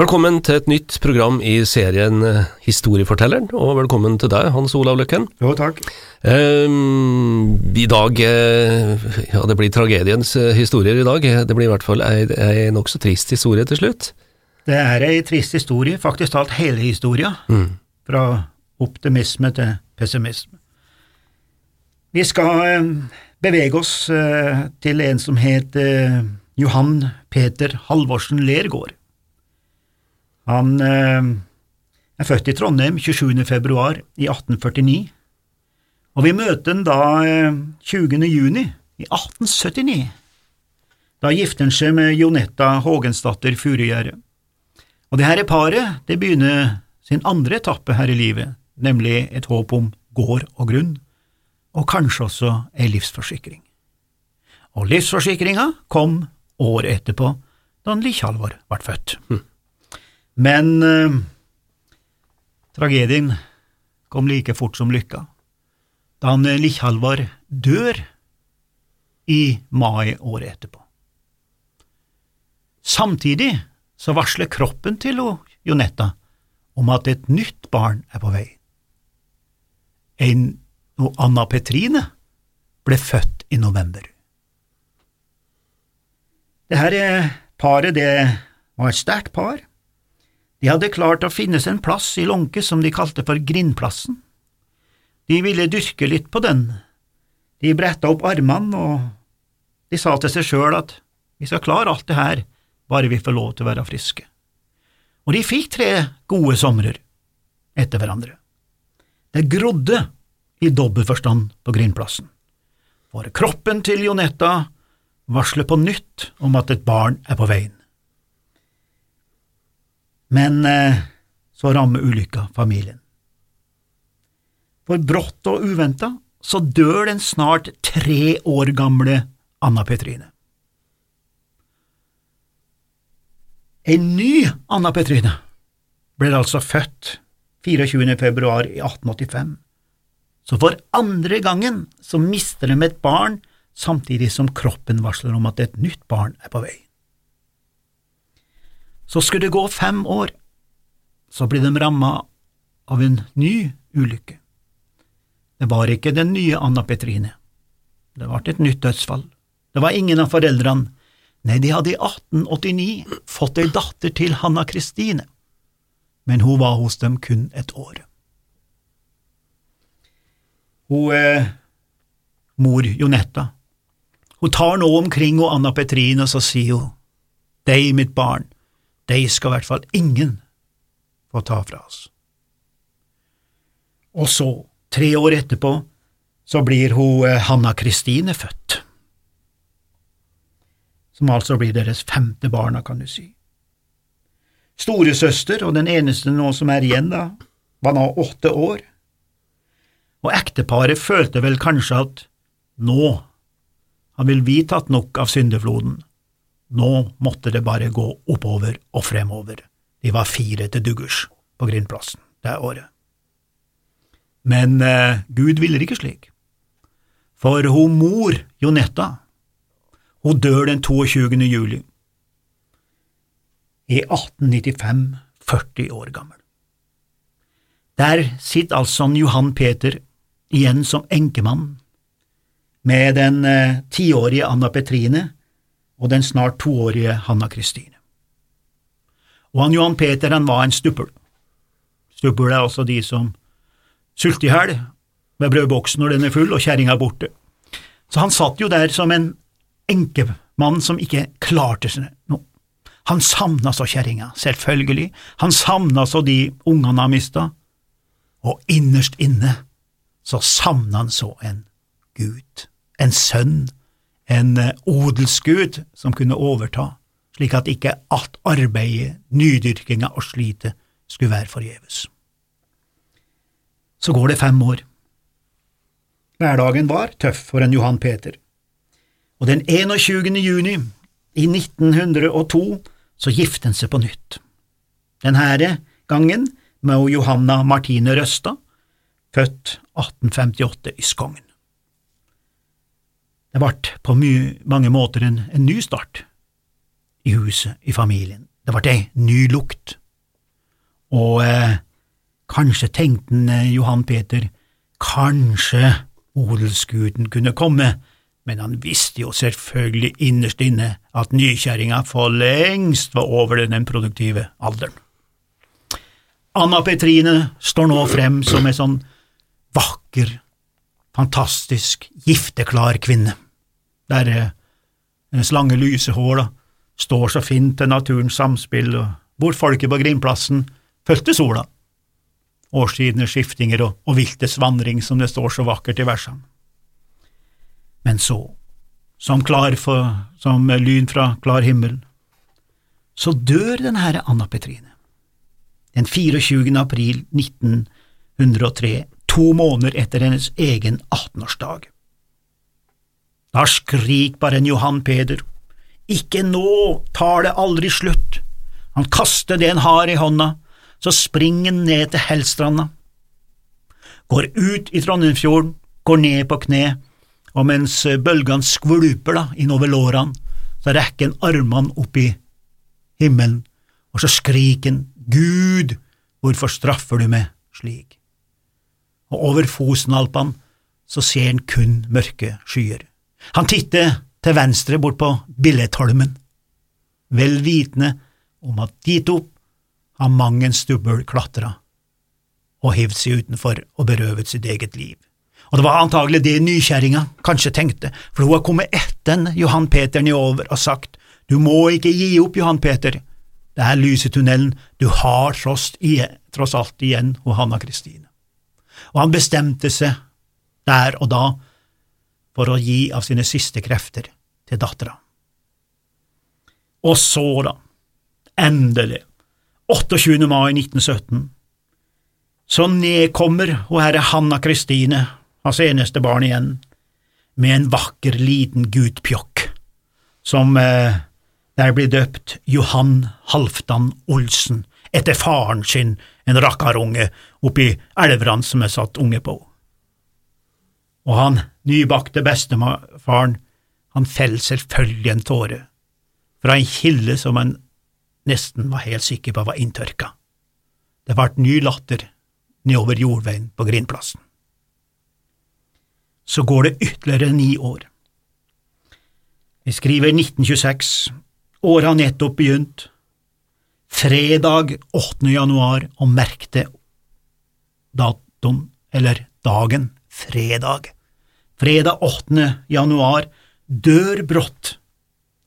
Velkommen til et nytt program i serien eh, Historiefortelleren, og velkommen til deg, Hans Olav Løkken. Jo, takk. Um, I dag eh, Ja, det blir tragediens eh, historier i dag. Det blir i hvert fall ei, ei nokså trist historie til slutt. Det er ei trist historie, faktisk talt hele historia, fra optimisme til pessimisme. Vi skal bevege oss til en som het Johan Peter Halvorsen Lergård. Han eh, er født i Trondheim 27. februar i 1849, og vi møter han da eh, 20. juni i 1879. Da gifter han seg med Jonetta Hågensdatter Furugjerde. Og det her paret det begynner sin andre etappe her i livet, nemlig et håp om gård og grunn, og kanskje også ei livsforsikring. Og livsforsikringa kom året etterpå, da Likkjalvor ble født. Men eh, tragedien kom like fort som lykka, da han eh, dør i mai året etterpå. Samtidig så varsler kroppen til Jonetta om at et nytt barn er på vei. En Anna Petrine ble født i november. Det her paret det var et sterkt par. De hadde klart å finne seg en plass i Lånke som de kalte for Grindplassen. De ville dyrke litt på den. De bretta opp armene, og de sa til seg sjøl at vi skal klare alt det her, bare vi får lov til å være friske. Og de fikk tre gode somrer etter hverandre. Det grodde i dobbel forstand på Grindplassen, for kroppen til Jonetta varsler på nytt om at et barn er på veien. Men eh, så rammer ulykka familien. For brått og uventa så dør den snart tre år gamle Anna Petrine. En ny Anna Petrine ble altså født 24. februar i 1885. Så for andre gangen så mister de et barn samtidig som kroppen varsler om at et nytt barn er på vei. Så skulle det gå fem år, så blir de ramma av en ny ulykke. Det var ikke den nye Anna Petrine. Det ble et nytt dødsfall. Det var ingen av foreldrene. Nei, de hadde i 1889 fått ei datter til Hanna Kristine, men hun var hos dem kun et år. Hun eh, mor Jonetta, hun tar nå omkring og Anna Petrine, og så sier hun, Deg, mitt barn, deg skal i hvert fall ingen få ta fra oss. Og så, tre år etterpå, så blir hun eh, Hanna Kristine født, som altså blir deres femte barna, kan du si. Storesøster, og den eneste nå som er igjen, da, var nå åtte år, og ekteparet følte vel kanskje at nå har vel vi tatt nok av syndefloden, nå måtte det bare gå oppover og fremover, de var fire til duggers på Grindplassen det året. Men eh, Gud ville ikke slik, for hun mor, Jonetta, hun dør den 22. juli i 1895, 40 år gammel. Der sitter altså Johan Peter igjen som enkemann, med den eh, tiårige Anna Petrine og den snart toårige Hanna Kristine. Og han Johan Peter han var en stuppel. Stuppel er altså de som sulter i hjel med brødboksen når den er full og kjerringa er borte. Så han satt jo der som en enkemann som ikke klarte seg noe. Han savna så kjerringa, selvfølgelig, han savna så de ungene han mista, og innerst inne så savna han så en gud, en sønn, en eh, odelsgud som kunne overta, slik at ikke alt arbeidet, nydyrkinga og slitet skulle være forgjeves. Så går det fem år. Hverdagen var tøff for en Johan Peter, og den 21. juni i 1902 så gifter han seg på nytt. Denne gangen med Johanna Martine Røsta, født 1858 i Skogn. Det ble på mange måter en, en, ny start i huset, i familien. Det ble ei ny lukt. Og eh, kanskje tenkte eh, Johan Peter, kanskje odelsguden kunne komme, men han visste jo selvfølgelig innerst inne at nykjerringa for lengst var over den produktive alderen. Anna Petrine står nå frem som ei sånn vakker, fantastisk, gifteklar kvinne, der eh, hennes lange, lyse hår da, står så fint til naturens samspill, og hvor folket på Grindplassen fulgte sola. Årstidenes skiftinger og, og viltes vandring, som det står så vakkert i versene. Men så, som for, som lyn fra klar himmel, så dør den herre Anna Petrine. Den 24. april 1903, to måneder etter hennes egen 18-årsdag. Da skrik bare en Johan Peder, ikke nå tar det aldri slutt. Han kaster det han har i hånda, så springer han ned til Hellstranda, går ut i Trondheimsfjorden, går ned på kne og mens bølgene skvulper da innover lårene, så rekker han armene opp i himmelen, og så skriker han Gud, hvorfor straffer du meg slik? Og over Fosenalpene så ser han kun mørke skyer. Han titter til venstre bort på Billetholmen, vel vitende om at dit opp har mang en stubbel klatra og hivd seg utenfor og berøvet sitt eget liv. Og det var antagelig det nykjerringa kanskje tenkte, for hun har kommet etter Johan Peter nedover og sagt, du må ikke gi opp, Johan Peter, det er lys i tunnelen, du har tross, tross alt igjen Johanna Hanna Kristine. Og han bestemte seg der og da for å gi av sine siste krefter til dattera. Og så, da, endelig, 28. mai 1917, så nedkommer hun herre Hanna Kristine hans eneste barn igjen, med en vakker liten gudpjokk, som eh, der blir døpt Johan Halvdan Olsen, etter faren sin, en rakkarunge oppi elvene som er satt unge på. Og han nybakte bestefaren, han feller selvfølgelig en tåre, fra en kilde som han nesten var helt sikker på var inntørka. Det ble ny latter nedover jordveien på Grindplassen så går det ytterligere ni år. Vi skriver 1926, året har nettopp begynt, fredag 8. januar, og merkte datoen, eller dagen, fredag. Fredag 8. januar dør brått,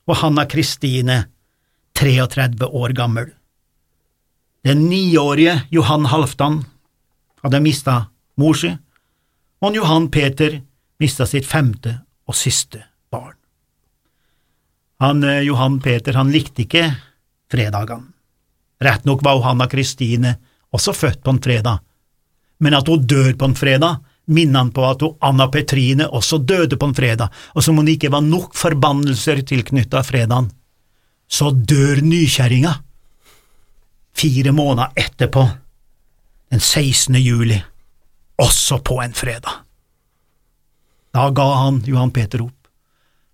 og Hanna Kristine, 33 år gammel. Den niårige Johan Halvdan hadde mista mor si, og Johan Peter mista sitt femte og siste barn. Han, eh, Johan Peter han likte ikke fredagene. Rett nok var Johanna Kristine også født på en fredag, men at hun dør på en fredag, minner han på at hun Anna Petrine også døde på en fredag, og som om det ikke var nok forbannelser tilknytta fredagen, så dør nykjerringa fire måneder etterpå, den 16. juli, også på en fredag. Da ga han Johan Peter opp.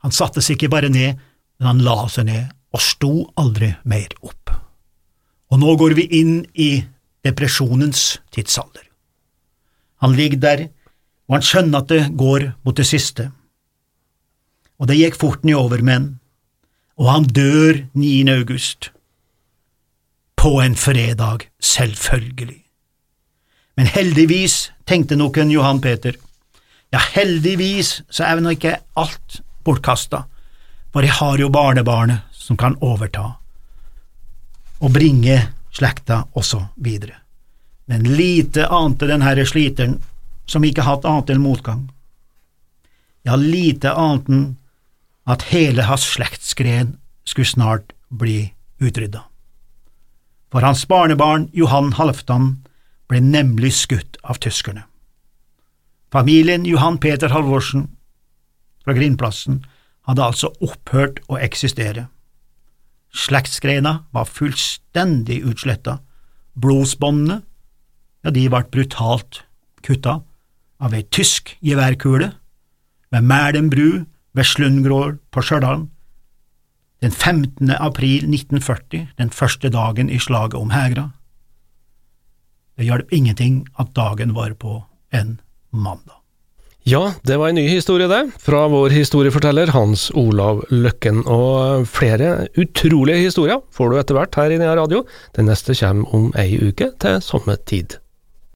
Han satte seg ikke bare ned, men han la seg ned og sto aldri mer opp. Og nå går vi inn i depresjonens tidsalder. Han ligger der, og han skjønner at det går mot det siste. Og det gikk fort nedover med han, og han dør 9. august. På en fredag, selvfølgelig. Men heldigvis, tenkte nok en Johan Peter, ja, heldigvis så er nå ikke alt bortkasta, for jeg har jo barnebarnet som kan overta og bringe slekta også videre. Men lite ante den herre sliteren, som ikke hatt annet enn motgang. Ja, lite ante han at hele hans slektsgren skulle snart bli utrydda. For hans barnebarn Johan Halvdan ble nemlig skutt av tyskerne. Familien Johan Peter Halvorsen fra Grindplassen hadde altså opphørt å eksistere, Slektsgrena var fullstendig utsletta. Blodsbåndene, ja, de ble brutalt kutta av ei tysk geværkule ved Mælen bru ved Slundgrål på Stjørdal den 15. april 1940, den første dagen i slaget om Hegra. Det hjalp ingenting at dagen var på en mandag. Ja, det var en ny historie, det, fra vår historieforteller Hans Olav Løkken. Og flere utrolige historier får du etter hvert her i Nea Radio. Den neste kommer om ei uke til samme tid.